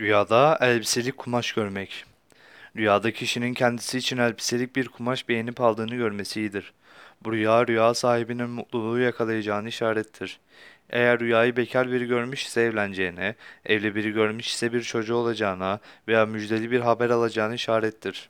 Rüyada elbiselik kumaş görmek. Rüyada kişinin kendisi için elbiselik bir kumaş beğenip aldığını görmesi iyidir. Bu rüya rüya sahibinin mutluluğu yakalayacağını işarettir. Eğer rüyayı bekar biri görmüş ise evleneceğine, evli biri görmüş ise bir çocuğu olacağına veya müjdeli bir haber alacağını işarettir.